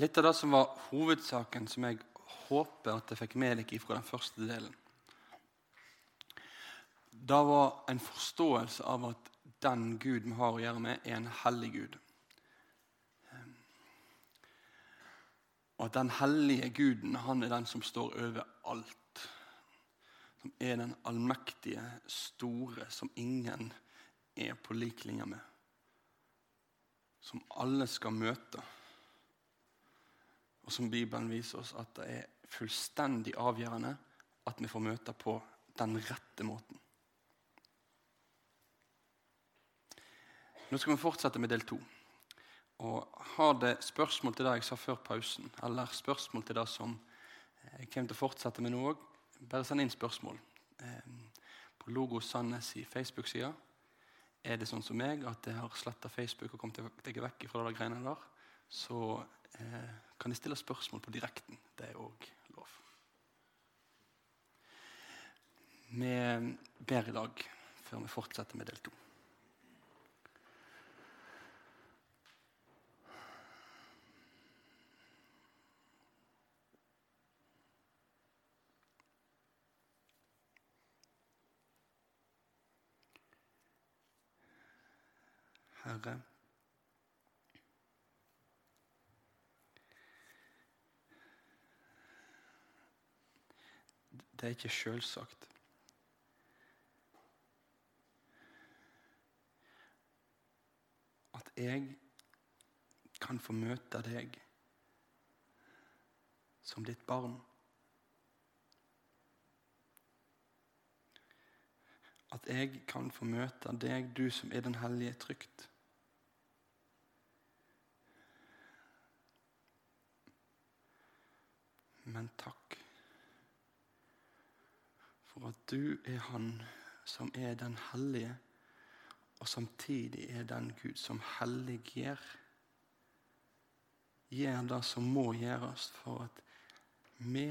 litt av det som var hovedsaken, som jeg håper at jeg fikk med dere fra den første delen. Det var en forståelse av at den Gud vi har å gjøre med, er en hellig Gud. Og at den hellige Guden han er den som står over alt. Som er den allmektige, store, som ingen er på lik linje med. Som alle skal møte. Og som Bibelen viser oss at det er fullstendig avgjørende at vi får møte på den rette måten. Nå skal vi fortsette med del to. Og Har det spørsmål til det jeg sa før pausen, eller spørsmål til det som jeg kommer til å fortsette med nå òg, bare send inn spørsmål. Eh, på Logo Sandnes i Facebook-sida. Er det sånn som meg, at jeg har sletta Facebook og kommet deg vekk fra de greiene der, så eh, kan de stille spørsmål på direkten. Det er òg lov. Vi ber i dag før vi fortsetter med del to. Herre. Det er ikke sjølsagt. At jeg kan få møte deg som ditt barn. At jeg kan få møte deg, du som er den hellige, trygt. Men takk for at du er Han som er den hellige, og samtidig er den Gud som helliggjør. Gjør det som må gjøres for at vi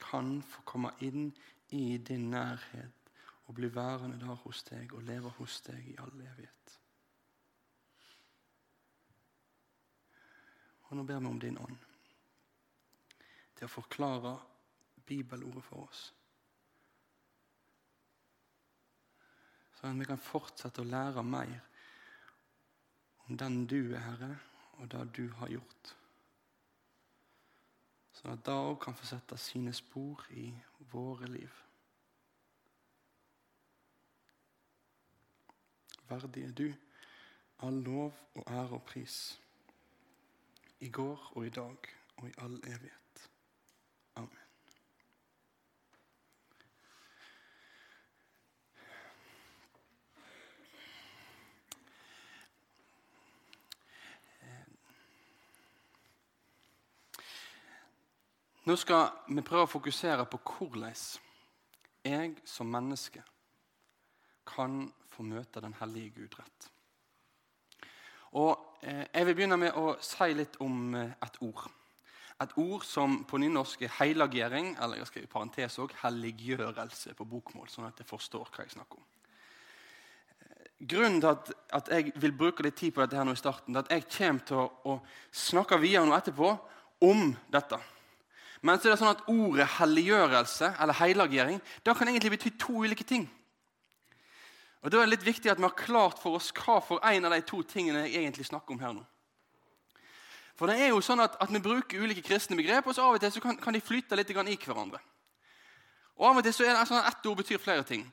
kan få komme inn i din nærhet og bli værende der hos deg og leve hos deg i all evighet. Og Nå ber vi om din ånd til å forklare bibelordet for oss. Sånn at vi kan fortsette å lære mer om den du er, Herre, og det du har gjort. Sånn at det òg kan få sette sine spor i våre liv. Verdig er du all lov og ære og pris, i går og i dag og i all evighet. Nå skal vi prøve å fokusere på hvordan jeg som menneske kan få møte den hellige Gud rett. Og eh, Jeg vil begynne med å si litt om eh, et ord. Et ord som på nynorsk er heilagering, eller jeg skal i parentes også, helliggjørelse på bokmål, sånn at jeg forstår hva jeg snakker om. Grunnen til at, at, jeg vil bruke litt tid på dette her nå i starten, er at jeg kommer til å, å snakke videre nå etterpå om dette. Men så er det sånn at ordet helliggjørelse eller helliggjøring da kan egentlig bety to ulike ting. Og Da er det litt viktig at vi har klart for oss hva for en av de to tingene jeg egentlig snakker om her nå. For det er jo sånn at, at Vi bruker ulike kristne begrep, og så av og til så kan, kan de flyte litt i hverandre. Og Av og til så er det sånn at ett ord betyr flere ting.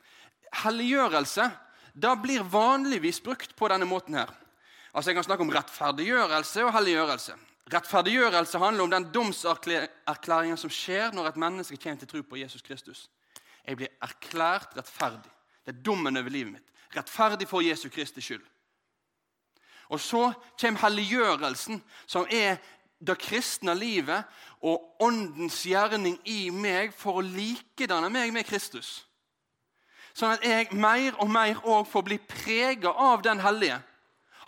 Helliggjørelse da blir vanligvis brukt på denne måten her. Altså Jeg kan snakke om rettferdiggjørelse og helliggjørelse. Rettferdiggjørelse handler om den domserklæringen som skjer når et menneske kommer til tro på Jesus Kristus. Jeg blir erklært rettferdig. Det er dommen over livet mitt. Rettferdig for Jesus Kristi skyld. Og så kommer helliggjørelsen, som er det kristne livet og åndens gjerning i meg for å likedanne meg med Kristus. Sånn at jeg mer og mer òg får bli prega av den hellige.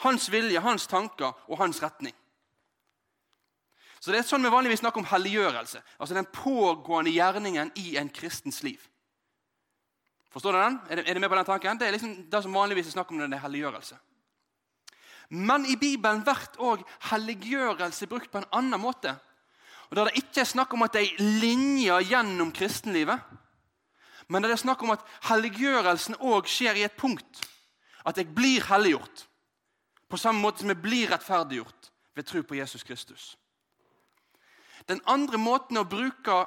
Hans vilje, hans tanker og hans retning. Så Det er sånn vi vanligvis snakker om helliggjørelse. Altså den pågående gjerningen i en kristens liv. Forstår du den? Er du med på den tanken? Det er liksom det som vanligvis er snakk om når det er helliggjørelse. Men i Bibelen blir òg helliggjørelse brukt på en annen måte. Og Der det ikke er snakk om at det er linjer gjennom kristenlivet, men det er snakk om at helliggjørelsen òg skjer i et punkt. At jeg blir helliggjort. På samme måte som jeg blir rettferdiggjort ved tro på Jesus Kristus. Den andre måten å bruke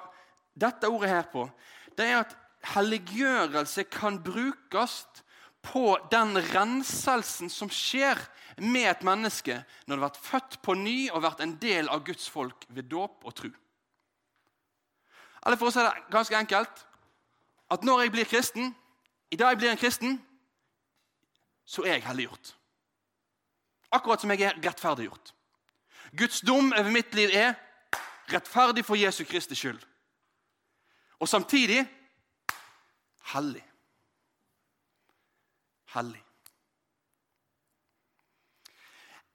dette ordet her på, det er at helliggjørelse kan brukes på den renselsen som skjer med et menneske når det har vært født på ny og vært en del av Guds folk ved dåp og tru. Eller for å si det ganske enkelt at når jeg blir kristen, i dag jeg blir en kristen, så er jeg helliggjort. Akkurat som jeg er rettferdiggjort. Guds dom over mitt liv er rettferdig for Jesu Kristi skyld. Og samtidig hellig. Hellig.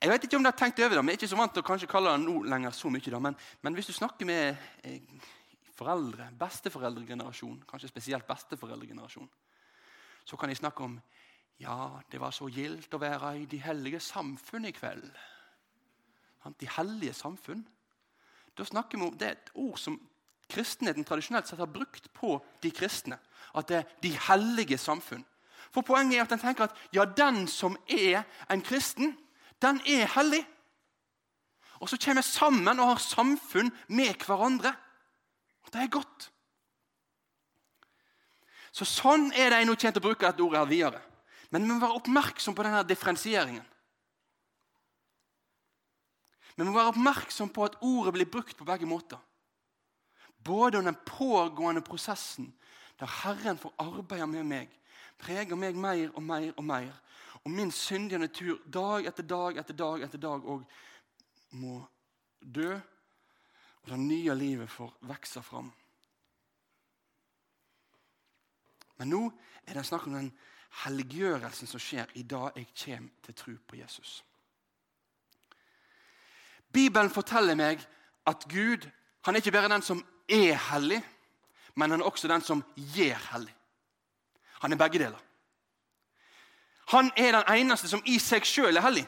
Jeg vet ikke om dere har tenkt over det, men jeg er ikke så vant til å kalle det nå lenger så mye. Da. Men, men hvis du snakker med eh, foreldre, besteforeldregenerasjon, kanskje spesielt besteforeldregenerasjon, så kan de snakke om ja, det var så gildt å være i de hellige samfunn i kveld. De hellige samfunn. Da snakker vi om, Det er et ord som kristenheten tradisjonelt sett har brukt på de kristne. At det er de hellige samfunn. For Poenget er at en tenker at ja, den som er en kristen, den er hellig. Og så kommer vi sammen og har samfunn med hverandre. Og Det er godt. Så Sånn er det jeg nå til å bruke dette ordet her videre. Men vi må være oppmerksom på denne differensieringen. Vi må være oppmerksom på at ordet blir brukt på begge måter. Både om den pågående prosessen der Herren får arbeide med meg, preger meg mer og mer og mer, og min syndige natur dag etter dag etter dag etter dag og må dø, og det nye livet får vokse fram. Men nå er det snakk om den helliggjørelsen som skjer i dag jeg kommer til tro på Jesus. Bibelen forteller meg at Gud han er ikke bare den som er hellig, men han er også den som gjør hellig. Han er begge deler. Han er den eneste som i seg sjøl er hellig.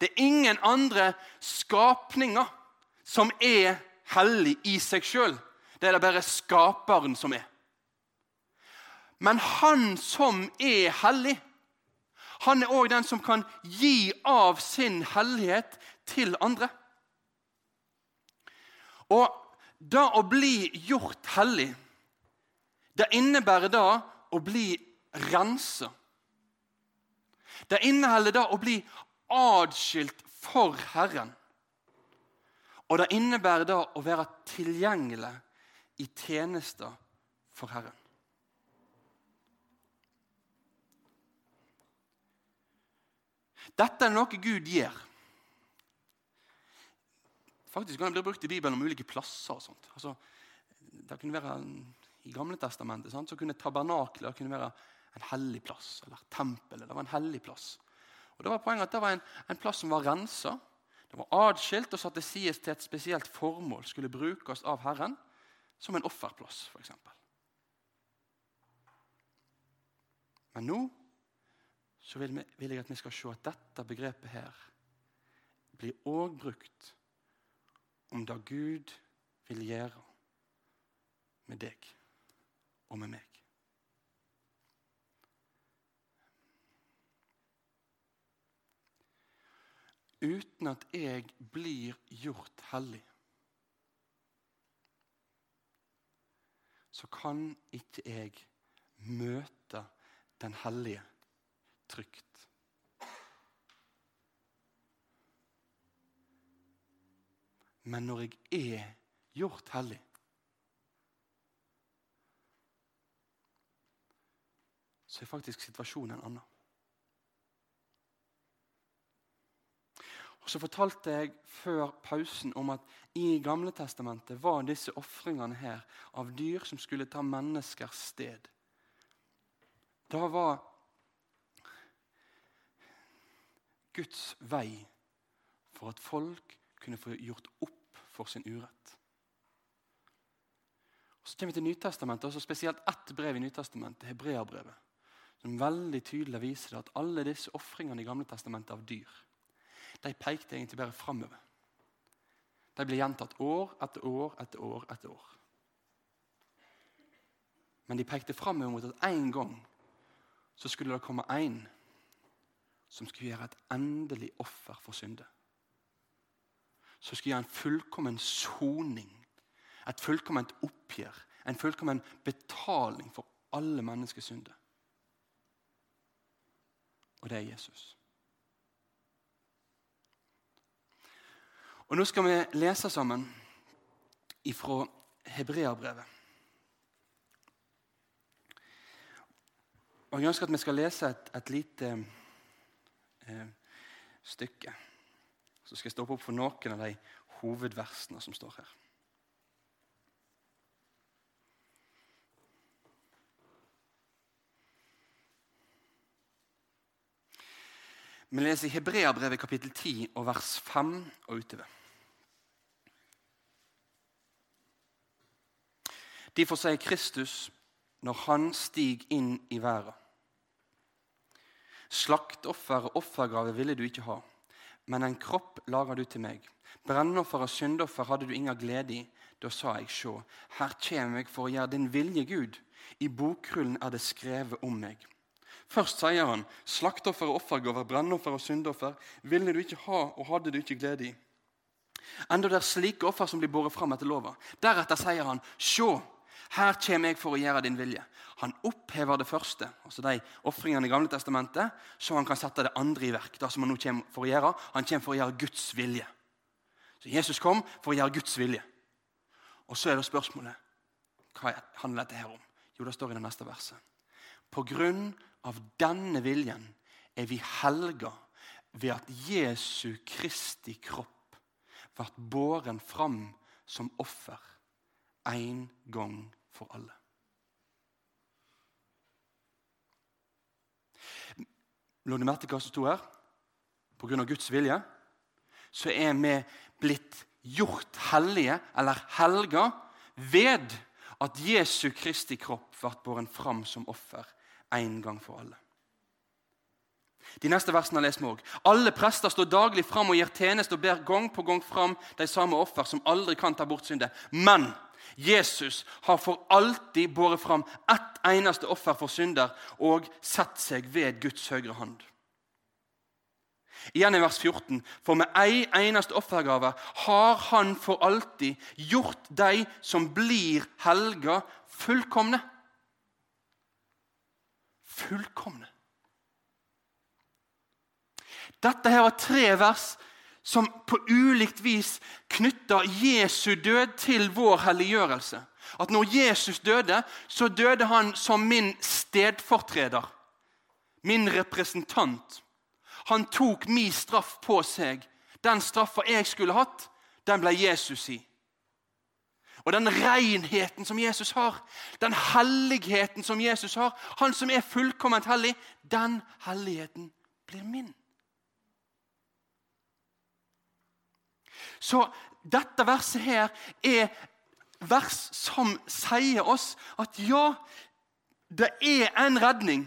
Det er ingen andre skapninger som er hellig i seg sjøl. Det er det bare skaperen som er. Men han som er hellig, han er òg den som kan gi av sin hellighet til andre. Og det å bli gjort hellig, det innebærer da å bli rensa. Det inneholder da å bli adskilt for Herren. Og det innebærer da å være tilgjengelig i tjenester for Herren. Dette er noe Gud gjør. Faktisk kan det bli brukt i Bibelen om ulike plasser. og sånt. Altså, det kunne være I Gamle testamentet sant, så kunne tabernakler kunne være en hellig plass. Eller tempel. Var en hellig plass. Og det var Poenget at det var en, en plass som var rensa. Det var adskilt og satt til side til et spesielt formål. Skulle brukes av Herren som en offerplass, f.eks. Men nå så vil, vi, vil, jeg at vi skal se at dette begrepet her blir òg brukt om det Gud vil gjøre med deg og med meg. Uten at jeg blir gjort hellig, så kan ikke jeg møte den hellige trygt. Men når jeg er gjort hellig så er faktisk situasjonen en annen. Og Så fortalte jeg før pausen om at i Gamle Testamentet var disse ofringene her av dyr som skulle ta menneskers sted. Da var Guds vei for at folk kunne få gjort opp for sin urett. Og så kommer vi til Nytestamentet, og spesielt ett brev i Nytestamentet, Hebreabrevet, som veldig tydelig viser at alle disse ofringene i Gamle testamentet av dyr de pekte egentlig bare framover. De ble gjentatt år etter år etter år etter år. Men de pekte framover mot at en gang så skulle det komme en som skulle gjøre et endelig offer for synde. Som skulle gjøre en fullkommen soning, et fullkomment oppgjør, en fullkommen betaling for alle menneskers synder. Og det er Jesus. Og Nå skal vi lese sammen ifra Hebreabrevet. Og Jeg ønsker at vi skal lese et, et lite eh, stykke. Så skal jeg stoppe opp for noen av de hovedversene som står her. Vi leser Hebreabrevet kapittel 10 og vers 5 og utover. Derfor sier Kristus når han stiger inn i verden. Slaktoffer og offergave ville du ikke ha, men en kropp lager du til meg. Brennoffer og syndoffer hadde du ingen glede i. Da sa jeg, sjå, her kommer jeg for å gjøre din vilje, Gud. I bokrullen er det skrevet om meg. Først sier han, slaktoffer og offergaver, brennoffer og syndoffer ville du ikke ha og hadde du ikke glede i. Enda det er slike offer som blir båret fram etter lova. Deretter sier han, sjå, her kommer jeg for å gjøre din vilje. Han opphever det første, altså de ofringene i Gamle testamentet, så han kan sette det andre i verk. det som Han nå kommer for å gjøre. Han kommer for å gjøre Guds vilje. Så Jesus kom for å gjøre Guds vilje. Og så er det spørsmålet hva handler dette her om? Jo, det står i det neste verset. På grunn av denne viljen er vi helga ved at Jesu Kristi kropp ble båren fram som offer en gang for alle. La du merke til hva som sto her? Av Guds vilje så er vi blitt gjort hellige, eller helga, ved at Jesu Kristi kropp ble båren fram som offer en gang for alle. De neste versene leser vi også. Alle prester står daglig fram og gir tjeneste og ber gang på gang fram de samme offer som aldri kan ta bort syndet. Men Jesus har for alltid båret fram ett eneste offer for synder og satt seg ved Guds høyre hånd. Igjen i vers 14.: For med ei eneste offergave har Han for alltid gjort de som blir helga, fullkomne. Fullkomne. Dette her var tre vers som på ulikt vis knytter Jesu død til vår helliggjørelse. At når Jesus døde, så døde han som min stedfortreder. Min representant. Han tok min straff på seg. Den straffa jeg skulle hatt, den ble Jesus i. Og den renheten som Jesus har, den helligheten som Jesus har, han som er fullkomment hellig, den helligheten blir min. Så dette verset her er vers som sier oss at ja, det er en redning.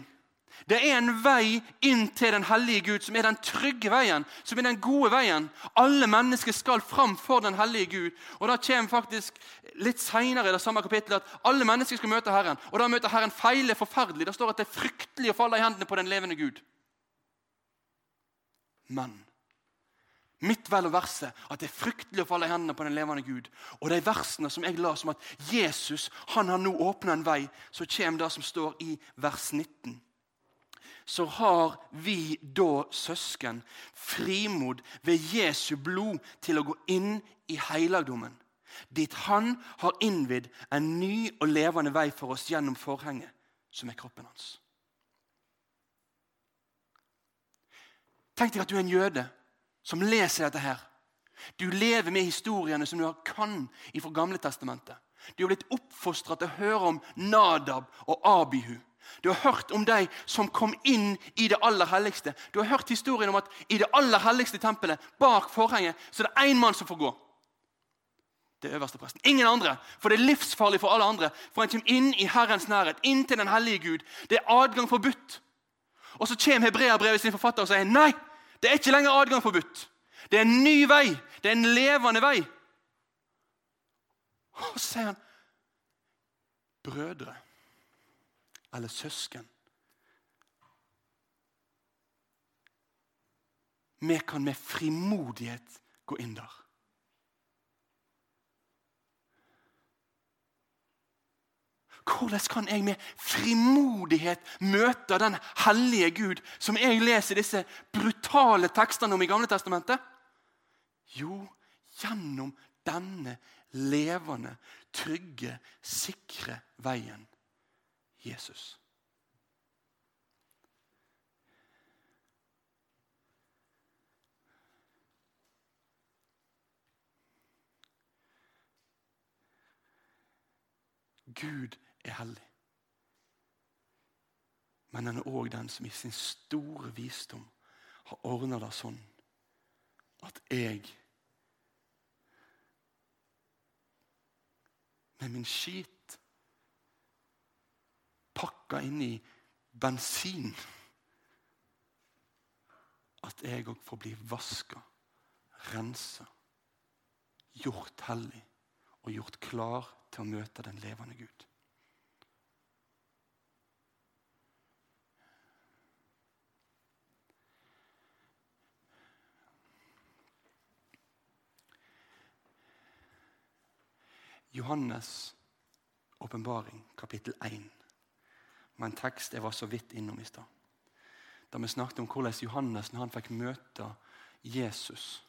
Det er en vei inn til den hellige Gud, som er den trygge veien. som er den gode veien. Alle mennesker skal fram for den hellige Gud. Og Da kommer faktisk litt senere i det samme kapittelet at alle mennesker skal møte Herren. Og Da møter Herren feile forferdelig. Det står at det er fryktelig å falle i hendene på den levende Gud. Men midt vel og verset at det er fryktelig å falle i hendene på den levende Gud. Og de versene som jeg la som at Jesus han har nå åpna en vei, så kommer det som står i vers 19. Så har vi da, søsken, frimod ved Jesu blod til å gå inn i helligdommen, dit Han har innvidd en ny og levende vei for oss gjennom forhenget, som er kroppen hans. Tenk deg at du er en jøde som leser dette her. Du lever med historiene som du kan fra Gamle testamentet. Du har blitt oppfostret til å høre om Nadab og Abihu. Du har hørt om de som kom inn i det aller helligste. Du har hørt historien om at i det aller helligste tempelet, bak forhenget, så er det én mann som får gå. til øverste presten. Ingen andre, for det er livsfarlig for alle andre. For han kommer inn i Herrens nærhet, inn til den hellige Gud. Det er adgang forbudt. Og så kommer Hebreabrevet sin forfatter og sier nei, det er ikke lenger adgang forbudt. Det er en ny vei. Det er en levende vei. Og så sier han brødre eller søsken. Vi kan med frimodighet gå inn der. Hvordan kan jeg med frimodighet møte den hellige Gud som jeg leser disse brutale tekstene om i Gamle Testamentet? Jo, gjennom denne levende, trygge, sikre veien Jesus. Gud er hellig. Men han er òg den som i sin store visdom har ordna det sånn at jeg med min skit pakka inn i bensin at jeg òg får bli vaska, rensa, gjort hellig og gjort klar til å møte den levende Gud. Johannes' åpenbaring, kapittel 1, med en tekst jeg var så vidt innom i stad. Da vi snakket om hvordan Johannes, når han fikk møte Jesus,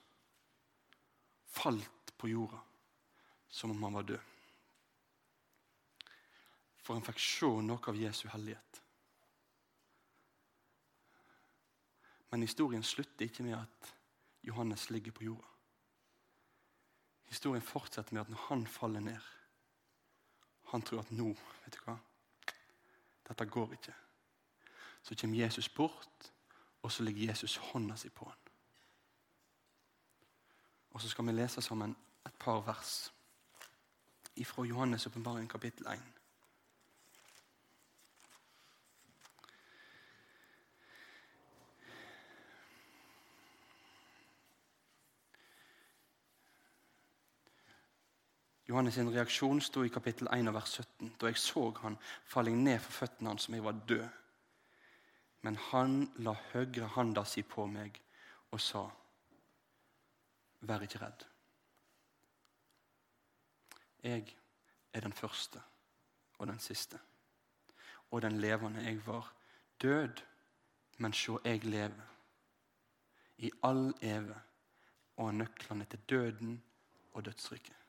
falt på jorda som om han var død. For han fikk se noe av Jesu hellighet. Men historien slutter ikke med at Johannes ligger på jorda. Historien fortsetter med at når han faller ned Han tror at nå vet du hva, Dette går ikke. Så kommer Jesus bort, og så ligger Jesus hånda si på han. Og så skal vi lese sammen et par vers fra Johannes' åpenbaring kapittel 1. Johannes' sin reaksjon sto i kapittel 1 og vers 17. Da jeg så han, falle jeg ned for føttene hans som jeg var død. Men han la høyre handa si på meg og sa, vær ikke redd. Jeg er den første og den siste og den levende. Jeg var død, men sjå, jeg lever. I all eve og har nøklene til døden og dødsriket.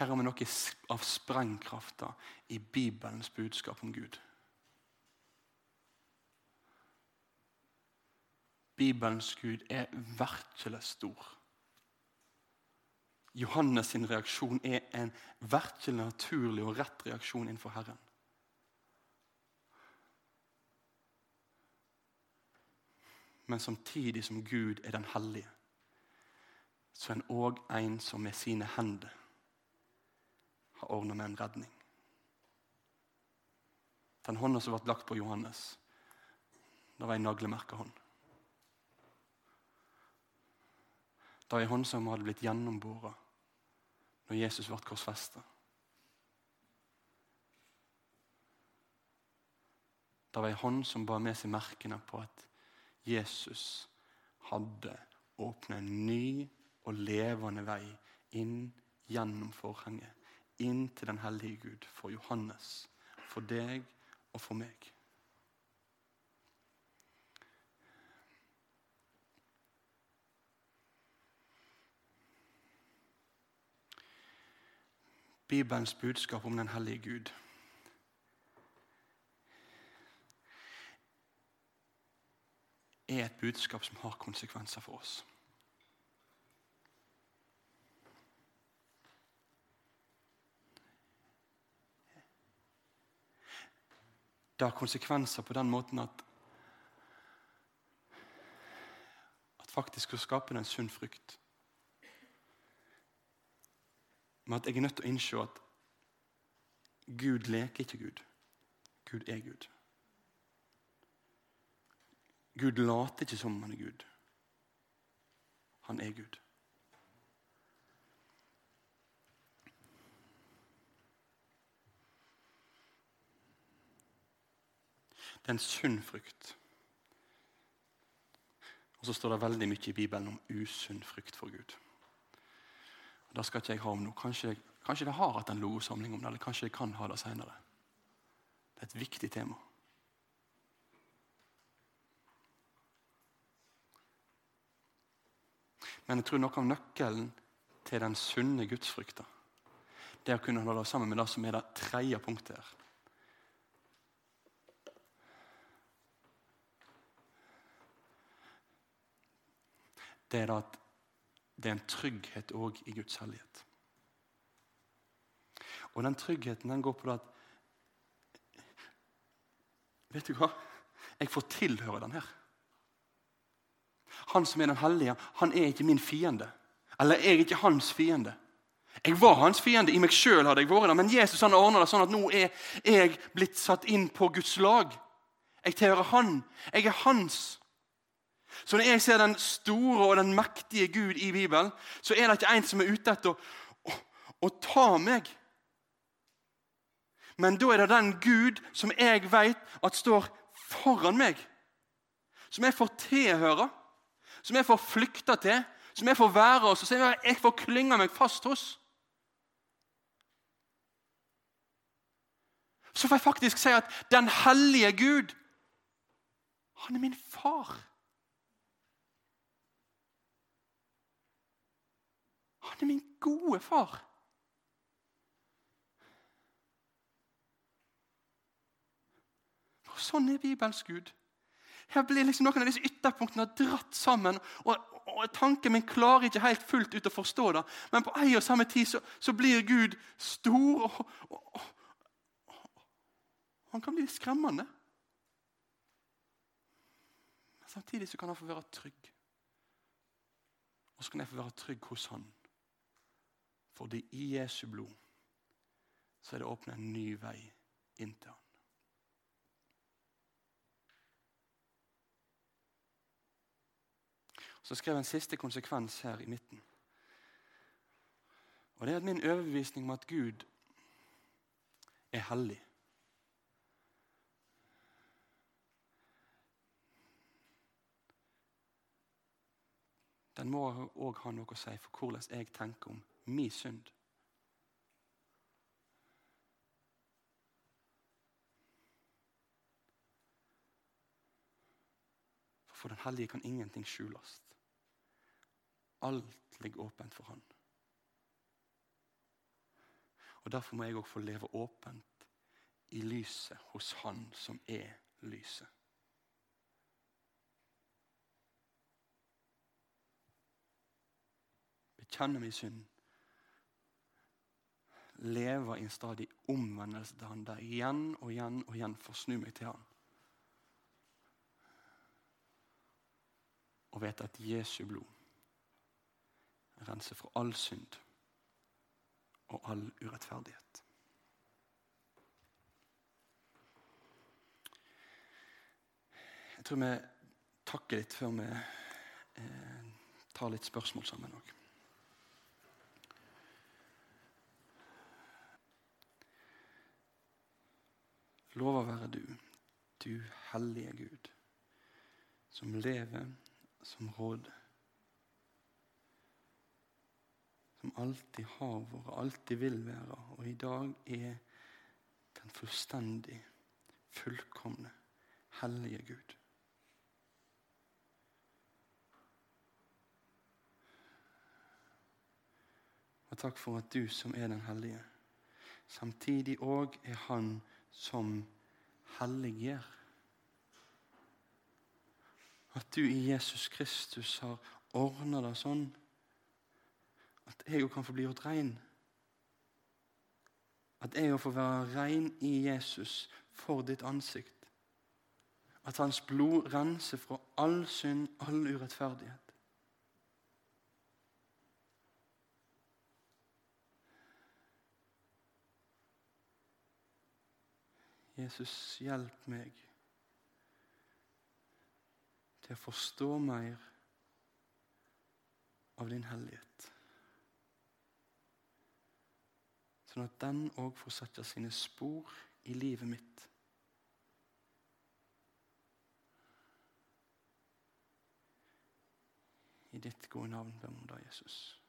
Her har vi noe av sprengkrafta i Bibelens budskap om Gud. Bibelens Gud er virkelig stor. Johannes' sin reaksjon er en virkelig naturlig og rett reaksjon innenfor Herren. Men samtidig som Gud er den hellige, så er han òg en som med sine hender har ordna med en redning. Den hånda som ble lagt på Johannes, det var ei naglemerka hånd. Det var ei hånd som hadde blitt gjennombora når Jesus ble korsfesta. Det var ei hånd som bar med seg merkene på at Jesus hadde åpna en ny og levende vei inn gjennom forhenget inn til den hellige Gud for Johannes, for deg og for meg. Bibelens budskap om den hellige Gud er et budskap som har konsekvenser for oss. Det har konsekvenser på den måten at faktisk å skape en sunn frykt. Men at jeg er nødt til å innse at Gud leker ikke Gud. Gud er Gud. Gud later ikke som han er Gud. Han er Gud. Det er en sunn frykt. Og så står det veldig mye i Bibelen om usunn frykt for Gud. Og Det skal ikke jeg ha om nå. Kanskje, kanskje det har hatt en logosamling om det, eller kanskje jeg kan ha det senere. Det er et viktig tema. Men jeg tror noe av nøkkelen til den sunne gudsfrykta det er å kunne holde det sammen med det som er det tredje punktet her. Det er at det er en trygghet òg i Guds hellighet. Og den tryggheten den går på det at Vet du hva? Jeg får tilhøre den her. Han som er den hellige, han er ikke min fiende. Eller jeg er ikke hans fiende. Jeg var hans fiende. I meg sjøl hadde jeg vært det. Men Jesus han ordna det sånn at nå er jeg blitt satt inn på Guds lag. Jeg tilhører han. Jeg er hans. Så når jeg ser den store og den mektige Gud i Bibelen, så er det ikke en som er ute etter å, å, å ta meg. Men da er det den Gud som jeg vet at står foran meg. Som jeg får tilhøre som jeg får flykte til, som jeg får være hos, og som jeg får klynge meg fast hos. Så får jeg faktisk si at den hellige Gud, han er min far. Han er min gode far. Og Sånn er Bibels Gud. Her blir liksom noen av disse ytterpunktene dratt sammen. og, og Tanken min klarer ikke helt fullt ut å forstå det. Men på ei og samme tid så, så blir Gud stor, og, og, og, han kan bli skremmende. Men samtidig så kan han få være trygg. Og så kan jeg få være trygg hos han. Fordi i Jesu blod så er det åpnet en ny vei inn til han. Så skrev jeg en siste konsekvens her i midten. Og Det er at min overbevisning om at Gud er hellig. Den må òg ha noe å si for hvordan jeg tenker om min synd. For den hellige kan ingenting skjules. Alt ligger åpent for Han. Og Derfor må jeg òg få leve åpent i lyset hos Han som er lyset. Bekjenne min synd. Leve i en stadig omvendelse til Han, der igjen og igjen og igjen får snu meg til Han. Og vite at Jesu blod renser fra all synd og all urettferdighet. Jeg tror vi takker litt før vi eh, tar litt spørsmål sammen òg. Lova være du, du hellige Gud, som lever, som råder som alltid har vært, alltid vil være, og i dag er den fullstendig, fullkomne, hellige Gud. Og takk for at du som er den hellige, samtidig òg er Han som helliggjør. At du i Jesus Kristus har ordna det sånn at jeg òg kan få bli gjort rein. At jeg òg får være rein i Jesus for ditt ansikt. At hans blod renser fra all synd, all urettferdighet. Jesus, hjelp meg til å forstå mer av din hellighet. Sånn at den òg får sette sine spor i livet mitt. I ditt gode navn ber vi om det, Jesus.